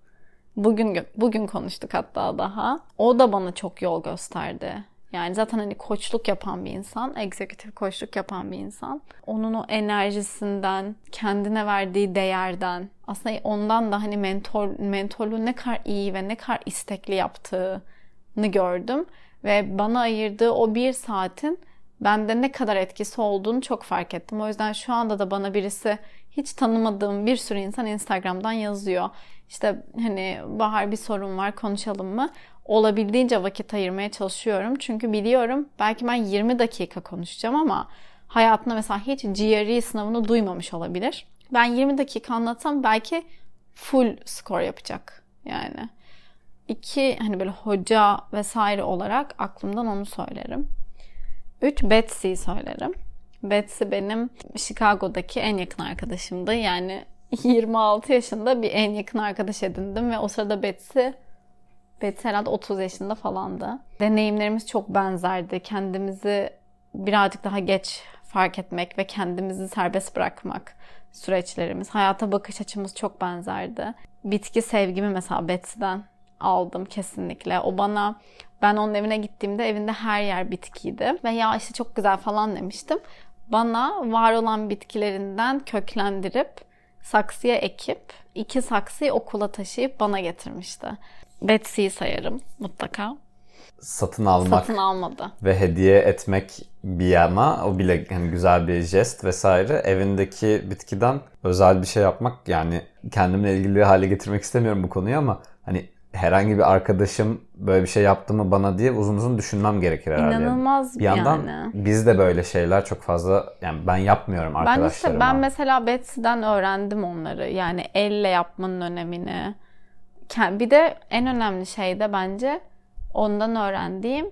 Bugün bugün konuştuk hatta daha. O da bana çok yol gösterdi. Yani zaten hani koçluk yapan bir insan, egzekutif koçluk yapan bir insan. Onun o enerjisinden, kendine verdiği değerden, aslında ondan da hani mentor mentorluğu ne kadar iyi ve ne kadar istekli yaptığını gördüm. Ve bana ayırdığı o bir saatin bende ne kadar etkisi olduğunu çok fark ettim. O yüzden şu anda da bana birisi hiç tanımadığım bir sürü insan Instagram'dan yazıyor. İşte hani Bahar bir sorun var konuşalım mı? Olabildiğince vakit ayırmaya çalışıyorum. Çünkü biliyorum belki ben 20 dakika konuşacağım ama hayatında mesela hiç GRE sınavını duymamış olabilir. Ben 20 dakika anlatsam belki full skor yapacak yani. İki hani böyle hoca vesaire olarak aklımdan onu söylerim. Üç Betsy'yi söylerim. Betsy benim Chicago'daki en yakın arkadaşımdı. Yani 26 yaşında bir en yakın arkadaş edindim ve o sırada Betsy Betsy herhalde 30 yaşında falandı. Deneyimlerimiz çok benzerdi. Kendimizi birazcık daha geç fark etmek ve kendimizi serbest bırakmak süreçlerimiz. Hayata bakış açımız çok benzerdi. bitki sevgimi mesela Betsy'den aldım kesinlikle. O bana ben onun evine gittiğimde evinde her yer bitkiydi. Ve ya işte çok güzel falan demiştim. Bana var olan bitkilerinden köklendirip saksıya ekip iki saksıyı okula taşıyıp bana getirmişti. Betsy'yi sayarım mutlaka. Satın almak Satın almadı. ve hediye etmek bir yana o bile hani güzel bir jest vesaire. Evindeki bitkiden özel bir şey yapmak yani kendimle ilgili hale getirmek istemiyorum bu konuyu ama hani herhangi bir arkadaşım böyle bir şey yaptı mı bana diye uzun uzun düşünmem gerekir herhalde. İnanılmaz bir yandan yani. biz de böyle şeyler çok fazla yani ben yapmıyorum Ben arkadaşlarıma. işte ben mesela Betsy'den öğrendim onları. Yani elle yapmanın önemini. Bir de en önemli şey de bence ondan öğrendiğim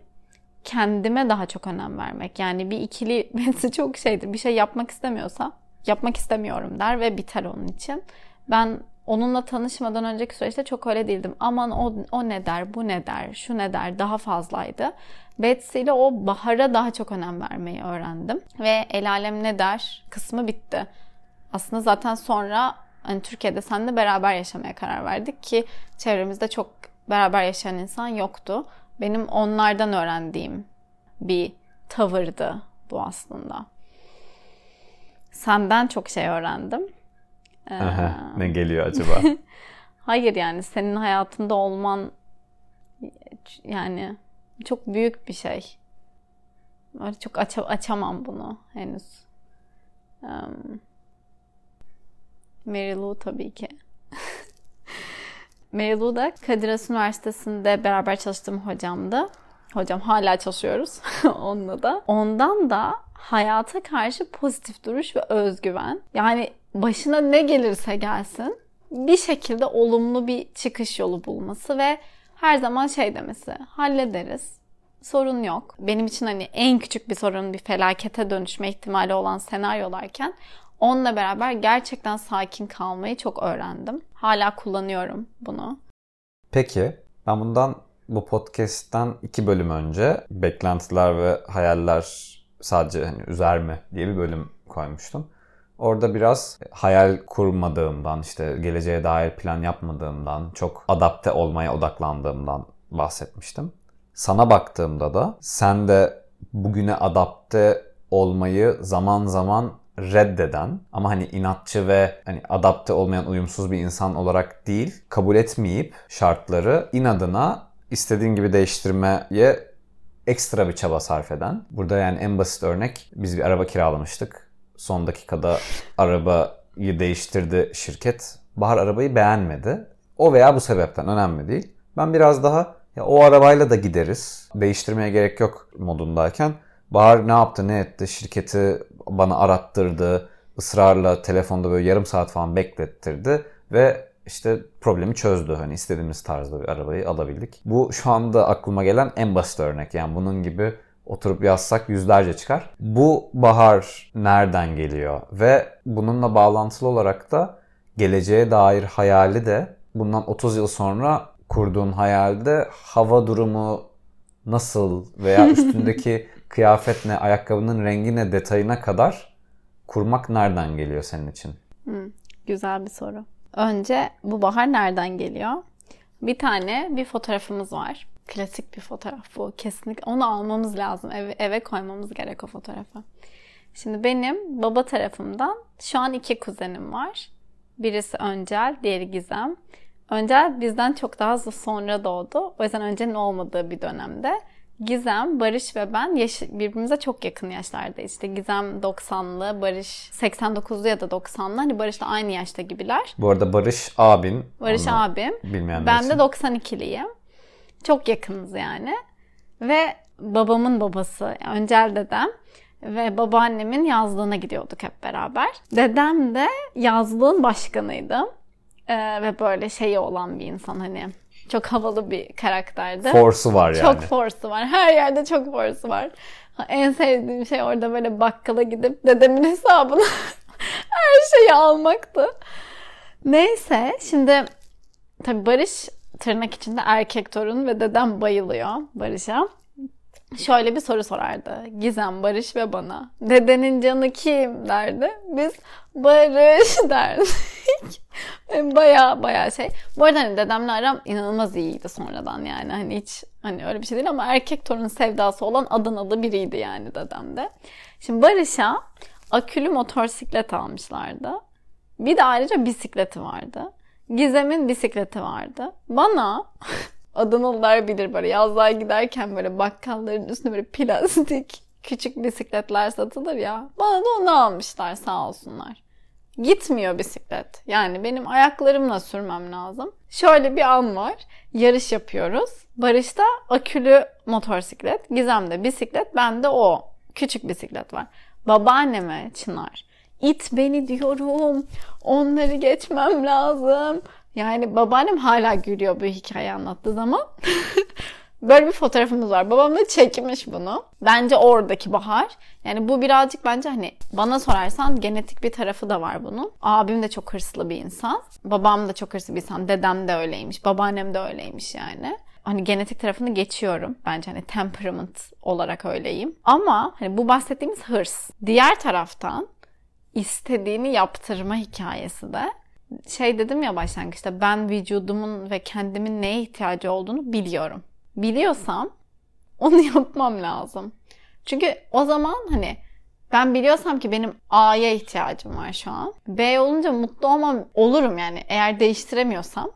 kendime daha çok önem vermek. Yani bir ikili Betsy çok şeydir. Bir şey yapmak istemiyorsa yapmak istemiyorum der ve biter onun için. Ben onunla tanışmadan önceki süreçte çok öyle değildim. Aman o, o ne der, bu ne der, şu ne der daha fazlaydı. Betsy ile o bahara daha çok önem vermeyi öğrendim. Ve el alem ne der kısmı bitti. Aslında zaten sonra hani Türkiye'de seninle beraber yaşamaya karar verdik ki çevremizde çok beraber yaşayan insan yoktu. Benim onlardan öğrendiğim bir tavırdı bu aslında. Senden çok şey öğrendim. Aha, ne geliyor acaba? Hayır yani senin hayatında olman yani çok büyük bir şey. Öyle çok aç açamam bunu henüz. Um, Mary Lou tabii ki. Mary Lou da Kadir Has Üniversitesi'nde beraber çalıştığım hocamdı. Hocam hala çalışıyoruz onunla da. Ondan da hayata karşı pozitif duruş ve özgüven. Yani başına ne gelirse gelsin bir şekilde olumlu bir çıkış yolu bulması ve her zaman şey demesi hallederiz sorun yok. Benim için hani en küçük bir sorun bir felakete dönüşme ihtimali olan senaryolarken onunla beraber gerçekten sakin kalmayı çok öğrendim. Hala kullanıyorum bunu. Peki ben bundan bu podcast'ten iki bölüm önce beklentiler ve hayaller sadece hani üzer mi diye bir bölüm koymuştum. Orada biraz hayal kurmadığımdan, işte geleceğe dair plan yapmadığımdan, çok adapte olmaya odaklandığımdan bahsetmiştim. Sana baktığımda da sen de bugüne adapte olmayı zaman zaman reddeden ama hani inatçı ve hani adapte olmayan uyumsuz bir insan olarak değil, kabul etmeyip şartları inadına istediğin gibi değiştirmeye ekstra bir çaba sarf eden. Burada yani en basit örnek biz bir araba kiralamıştık. Son dakikada arabayı değiştirdi şirket. Bahar arabayı beğenmedi. O veya bu sebepten önemli değil. Ben biraz daha ya o arabayla da gideriz. Değiştirmeye gerek yok modundayken Bahar ne yaptı ne etti şirketi bana arattırdı. ısrarla telefonda böyle yarım saat falan beklettirdi ve işte problemi çözdü. Hani istediğimiz tarzda bir arabayı alabildik. Bu şu anda aklıma gelen en basit örnek. Yani bunun gibi oturup yazsak yüzlerce çıkar. Bu bahar nereden geliyor? Ve bununla bağlantılı olarak da geleceğe dair hayali de bundan 30 yıl sonra kurduğun hayalde hava durumu nasıl veya üstündeki kıyafet ne, ayakkabının rengi ne detayına kadar kurmak nereden geliyor senin için? Hmm, güzel bir soru. Önce bu bahar nereden geliyor? Bir tane bir fotoğrafımız var. Klasik bir fotoğraf bu. Kesinlikle onu almamız lazım. Eve, eve koymamız gerek o fotoğrafı. Şimdi benim baba tarafımdan şu an iki kuzenim var. Birisi Öncel, diğeri Gizem. Öncel bizden çok daha sonra doğdu. O yüzden Öncel'in olmadığı bir dönemde. Gizem, Barış ve ben yaş- birbirimize çok yakın yaşlardayız. İşte Gizem 90'lı, Barış 89'lu ya da 90'lı. Hani Barış'la aynı yaşta gibiler. Bu arada Barış abin. Barış abim. Bilmeyenler Ben de için. 92'liyim. Çok yakınız yani. Ve babamın babası, Öncel dedem ve babaannemin yazlığına gidiyorduk hep beraber. Dedem de yazlığın başkanıydı. Ee, ve böyle şeyi olan bir insan hani çok havalı bir karakterdi. Force'u var yani. Çok force'u var. Her yerde çok force'u var. En sevdiğim şey orada böyle bakkala gidip dedemin hesabına her şeyi almaktı. Neyse şimdi tabii Barış tırnak içinde erkek torun ve dedem bayılıyor Barış'a. Şöyle bir soru sorardı. Gizem, Barış ve bana. Dedenin canı kim derdi. Biz Barış derdik. baya baya şey. Bu arada hani dedemle aram inanılmaz iyiydi sonradan yani. Hani hiç hani öyle bir şey değil ama erkek torun sevdası olan Adanalı biriydi yani dedemde. Şimdi Barış'a akülü motosiklet almışlardı. Bir de ayrıca bisikleti vardı. Gizem'in bisikleti vardı. Bana Adanalılar bilir böyle yazlığa giderken böyle bakkalların üstünde böyle plastik küçük bisikletler satılır ya. Bana da onu almışlar sağ olsunlar. Gitmiyor bisiklet. Yani benim ayaklarımla sürmem lazım. Şöyle bir an var. Yarış yapıyoruz. Barış'ta akülü motosiklet, Gizem'de bisiklet, bende o küçük bisiklet var. Babaanneme Çınar. İt beni diyorum. Onları geçmem lazım. Yani babaannem hala gülüyor bu hikaye anlattığı zaman. Böyle bir fotoğrafımız var. Babam da çekmiş bunu. Bence oradaki Bahar. Yani bu birazcık bence hani bana sorarsan genetik bir tarafı da var bunun. Abim de çok hırslı bir insan. Babam da çok hırslı bir insan. Dedem de öyleymiş. Babaannem de öyleymiş yani. Hani genetik tarafını geçiyorum. Bence hani temperament olarak öyleyim. Ama hani bu bahsettiğimiz hırs. Diğer taraftan istediğini yaptırma hikayesi de şey dedim ya başlangıçta ben vücudumun ve kendimin neye ihtiyacı olduğunu biliyorum. Biliyorsam onu yapmam lazım. Çünkü o zaman hani ben biliyorsam ki benim A'ya ihtiyacım var şu an. B olunca mutlu olmam olurum yani eğer değiştiremiyorsam.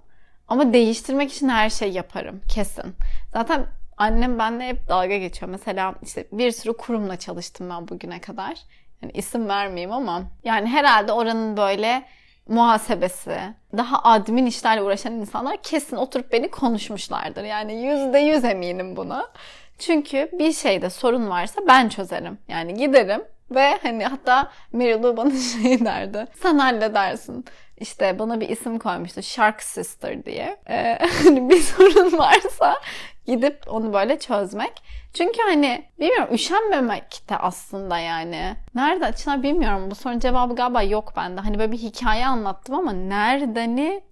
Ama değiştirmek için her şey yaparım kesin. Zaten annem benimle hep dalga geçiyor. Mesela işte bir sürü kurumla çalıştım ben bugüne kadar. Yani isim vermeyeyim ama yani herhalde oranın böyle muhasebesi, daha admin işlerle uğraşan insanlar kesin oturup beni konuşmuşlardır. Yani yüzde yüz eminim buna. Çünkü bir şeyde sorun varsa ben çözerim. Yani giderim ve hani hatta Mary bana şey derdi. Sen halledersin. İşte bana bir isim koymuştu. Shark Sister diye. Ee, hani bir sorun varsa gidip onu böyle çözmek. Çünkü hani bilmiyorum üşenmemek de aslında yani. Nerede açına bilmiyorum. Bu sorunun cevabı galiba yok bende. Hani böyle bir hikaye anlattım ama neredeni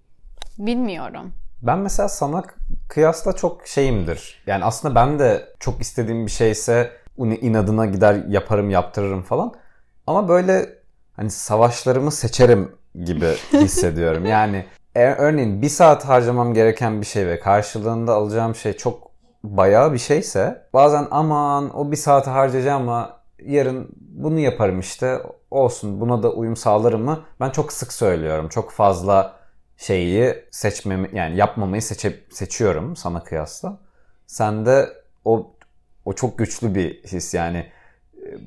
bilmiyorum. Ben mesela sana kıyasla çok şeyimdir. Yani aslında ben de çok istediğim bir şeyse inadına gider yaparım yaptırırım falan. Ama böyle hani savaşlarımı seçerim gibi hissediyorum. yani e, örneğin bir saat harcamam gereken bir şey ve karşılığında alacağım şey çok bayağı bir şeyse bazen aman o bir saati harcayacağım ama yarın bunu yaparım işte olsun buna da uyum sağlarım mı? Ben çok sık söylüyorum. Çok fazla şeyi seçmemi yani yapmamayı seçe, seçiyorum sana kıyasla. Sen de o o çok güçlü bir his yani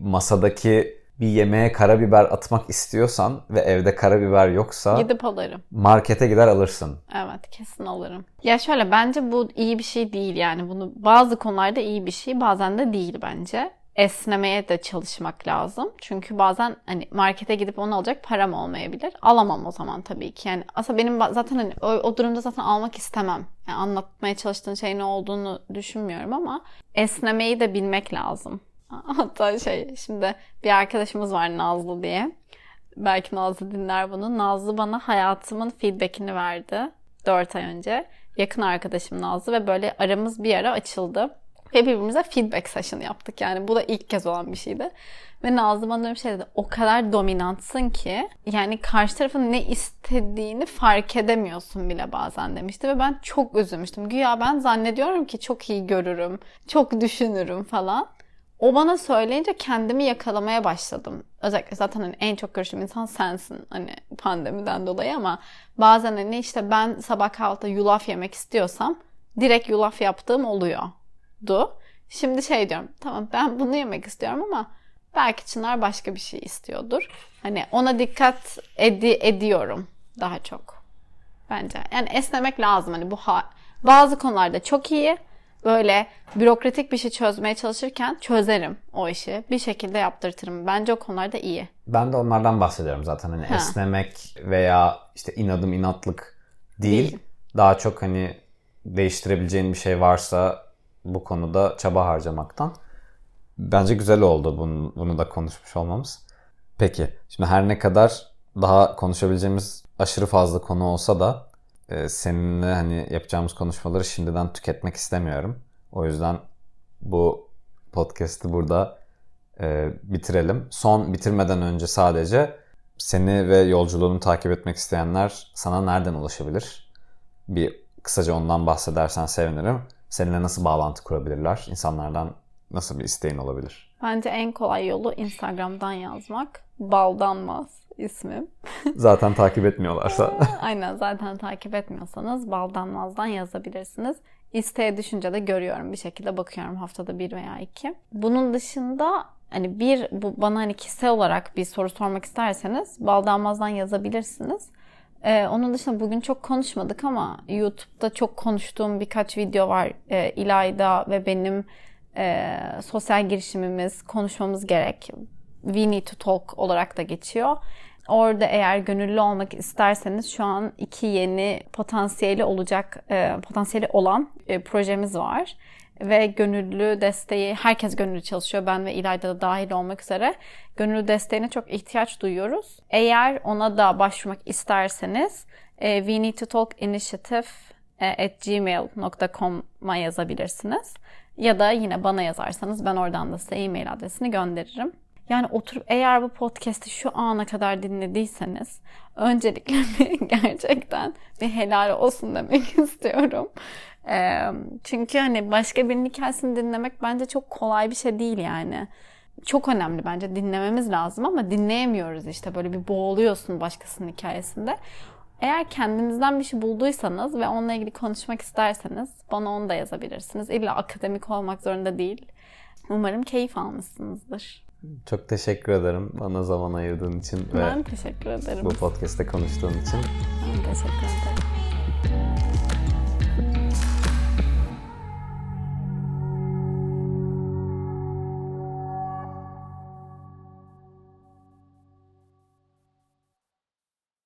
masadaki bir yemeğe karabiber atmak istiyorsan ve evde karabiber yoksa gidip alırım. Markete gider alırsın. Evet, kesin alırım. Ya şöyle bence bu iyi bir şey değil yani. Bunu bazı konularda iyi bir şey, bazen de değil bence. Esnemeye de çalışmak lazım. Çünkü bazen hani markete gidip onu alacak param olmayabilir. Alamam o zaman tabii ki. Yani aslında benim zaten hani o, o durumda zaten almak istemem. Yani anlatmaya çalıştığın şey ne olduğunu düşünmüyorum ama esnemeyi de bilmek lazım. Hatta şey şimdi bir arkadaşımız var Nazlı diye. Belki Nazlı dinler bunu. Nazlı bana hayatımın feedbackini verdi 4 ay önce. Yakın arkadaşım Nazlı ve böyle aramız bir ara açıldı. Ve birbirimize feedback session yaptık. Yani bu da ilk kez olan bir şeydi. Ve Nazlı bana bir şey dedi. O kadar dominantsın ki yani karşı tarafın ne istediğini fark edemiyorsun bile bazen demişti. Ve ben çok üzülmüştüm. Güya ben zannediyorum ki çok iyi görürüm, çok düşünürüm falan o bana söyleyince kendimi yakalamaya başladım. Özellikle zaten hani en çok görüştüğüm insan sensin hani pandemiden dolayı ama bazen hani işte ben sabah kahvaltıda yulaf yemek istiyorsam direkt yulaf yaptığım oluyordu. Şimdi şey diyorum tamam ben bunu yemek istiyorum ama belki Çınar başka bir şey istiyordur. Hani ona dikkat edi ediyorum daha çok bence. Yani esnemek lazım hani bu ha bazı konularda çok iyi böyle bürokratik bir şey çözmeye çalışırken çözerim o işi. Bir şekilde yaptırtırım. Bence o konularda iyi. Ben de onlardan bahsediyorum zaten. Hani ha. esnemek veya işte inadım inatlık değil. değil. Daha çok hani değiştirebileceğin bir şey varsa bu konuda çaba harcamaktan. Bence güzel oldu bunu, bunu da konuşmuş olmamız. Peki şimdi her ne kadar daha konuşabileceğimiz aşırı fazla konu olsa da e, seninle hani yapacağımız konuşmaları şimdiden tüketmek istemiyorum. O yüzden bu podcast'i burada e, bitirelim. Son bitirmeden önce sadece seni ve yolculuğunu takip etmek isteyenler sana nereden ulaşabilir? Bir kısaca ondan bahsedersen sevinirim. Seninle nasıl bağlantı kurabilirler? İnsanlardan nasıl bir isteğin olabilir? Bence en kolay yolu Instagram'dan yazmak. Baldanmaz ismim. Zaten takip etmiyorlarsa. Aynen zaten takip etmiyorsanız Baldanmaz'dan yazabilirsiniz. İsteğe düşünce de görüyorum bir şekilde bakıyorum haftada bir veya iki. Bunun dışında hani bir bu bana hani kişisel olarak bir soru sormak isterseniz Baldanmaz'dan yazabilirsiniz. Ee, onun dışında bugün çok konuşmadık ama YouTube'da çok konuştuğum birkaç video var. Ee, İlayda ve benim e, sosyal girişimimiz, konuşmamız gerek. We Need to Talk olarak da geçiyor. Orada eğer gönüllü olmak isterseniz şu an iki yeni potansiyeli olacak, e, potansiyeli olan e, projemiz var. Ve gönüllü desteği, herkes gönüllü çalışıyor. Ben ve İlayda da dahil olmak üzere. Gönüllü desteğine çok ihtiyaç duyuyoruz. Eğer ona da başvurmak isterseniz e, We Need to Talk Initiative e, at gmail.com'a yazabilirsiniz. Ya da yine bana yazarsanız ben oradan da size e-mail adresini gönderirim. Yani oturup eğer bu podcast'i şu ana kadar dinlediyseniz öncelikle gerçekten bir helal olsun demek istiyorum. çünkü hani başka birinin hikayesini dinlemek bence çok kolay bir şey değil yani. Çok önemli bence dinlememiz lazım ama dinleyemiyoruz işte böyle bir boğuluyorsun başkasının hikayesinde. Eğer kendinizden bir şey bulduysanız ve onunla ilgili konuşmak isterseniz bana onu da yazabilirsiniz. İlla akademik olmak zorunda değil. Umarım keyif almışsınızdır. Çok teşekkür ederim bana zaman ayırdığın için ben ve teşekkür ederim. bu podcast'te konuştuğun için. Ben teşekkür ederim.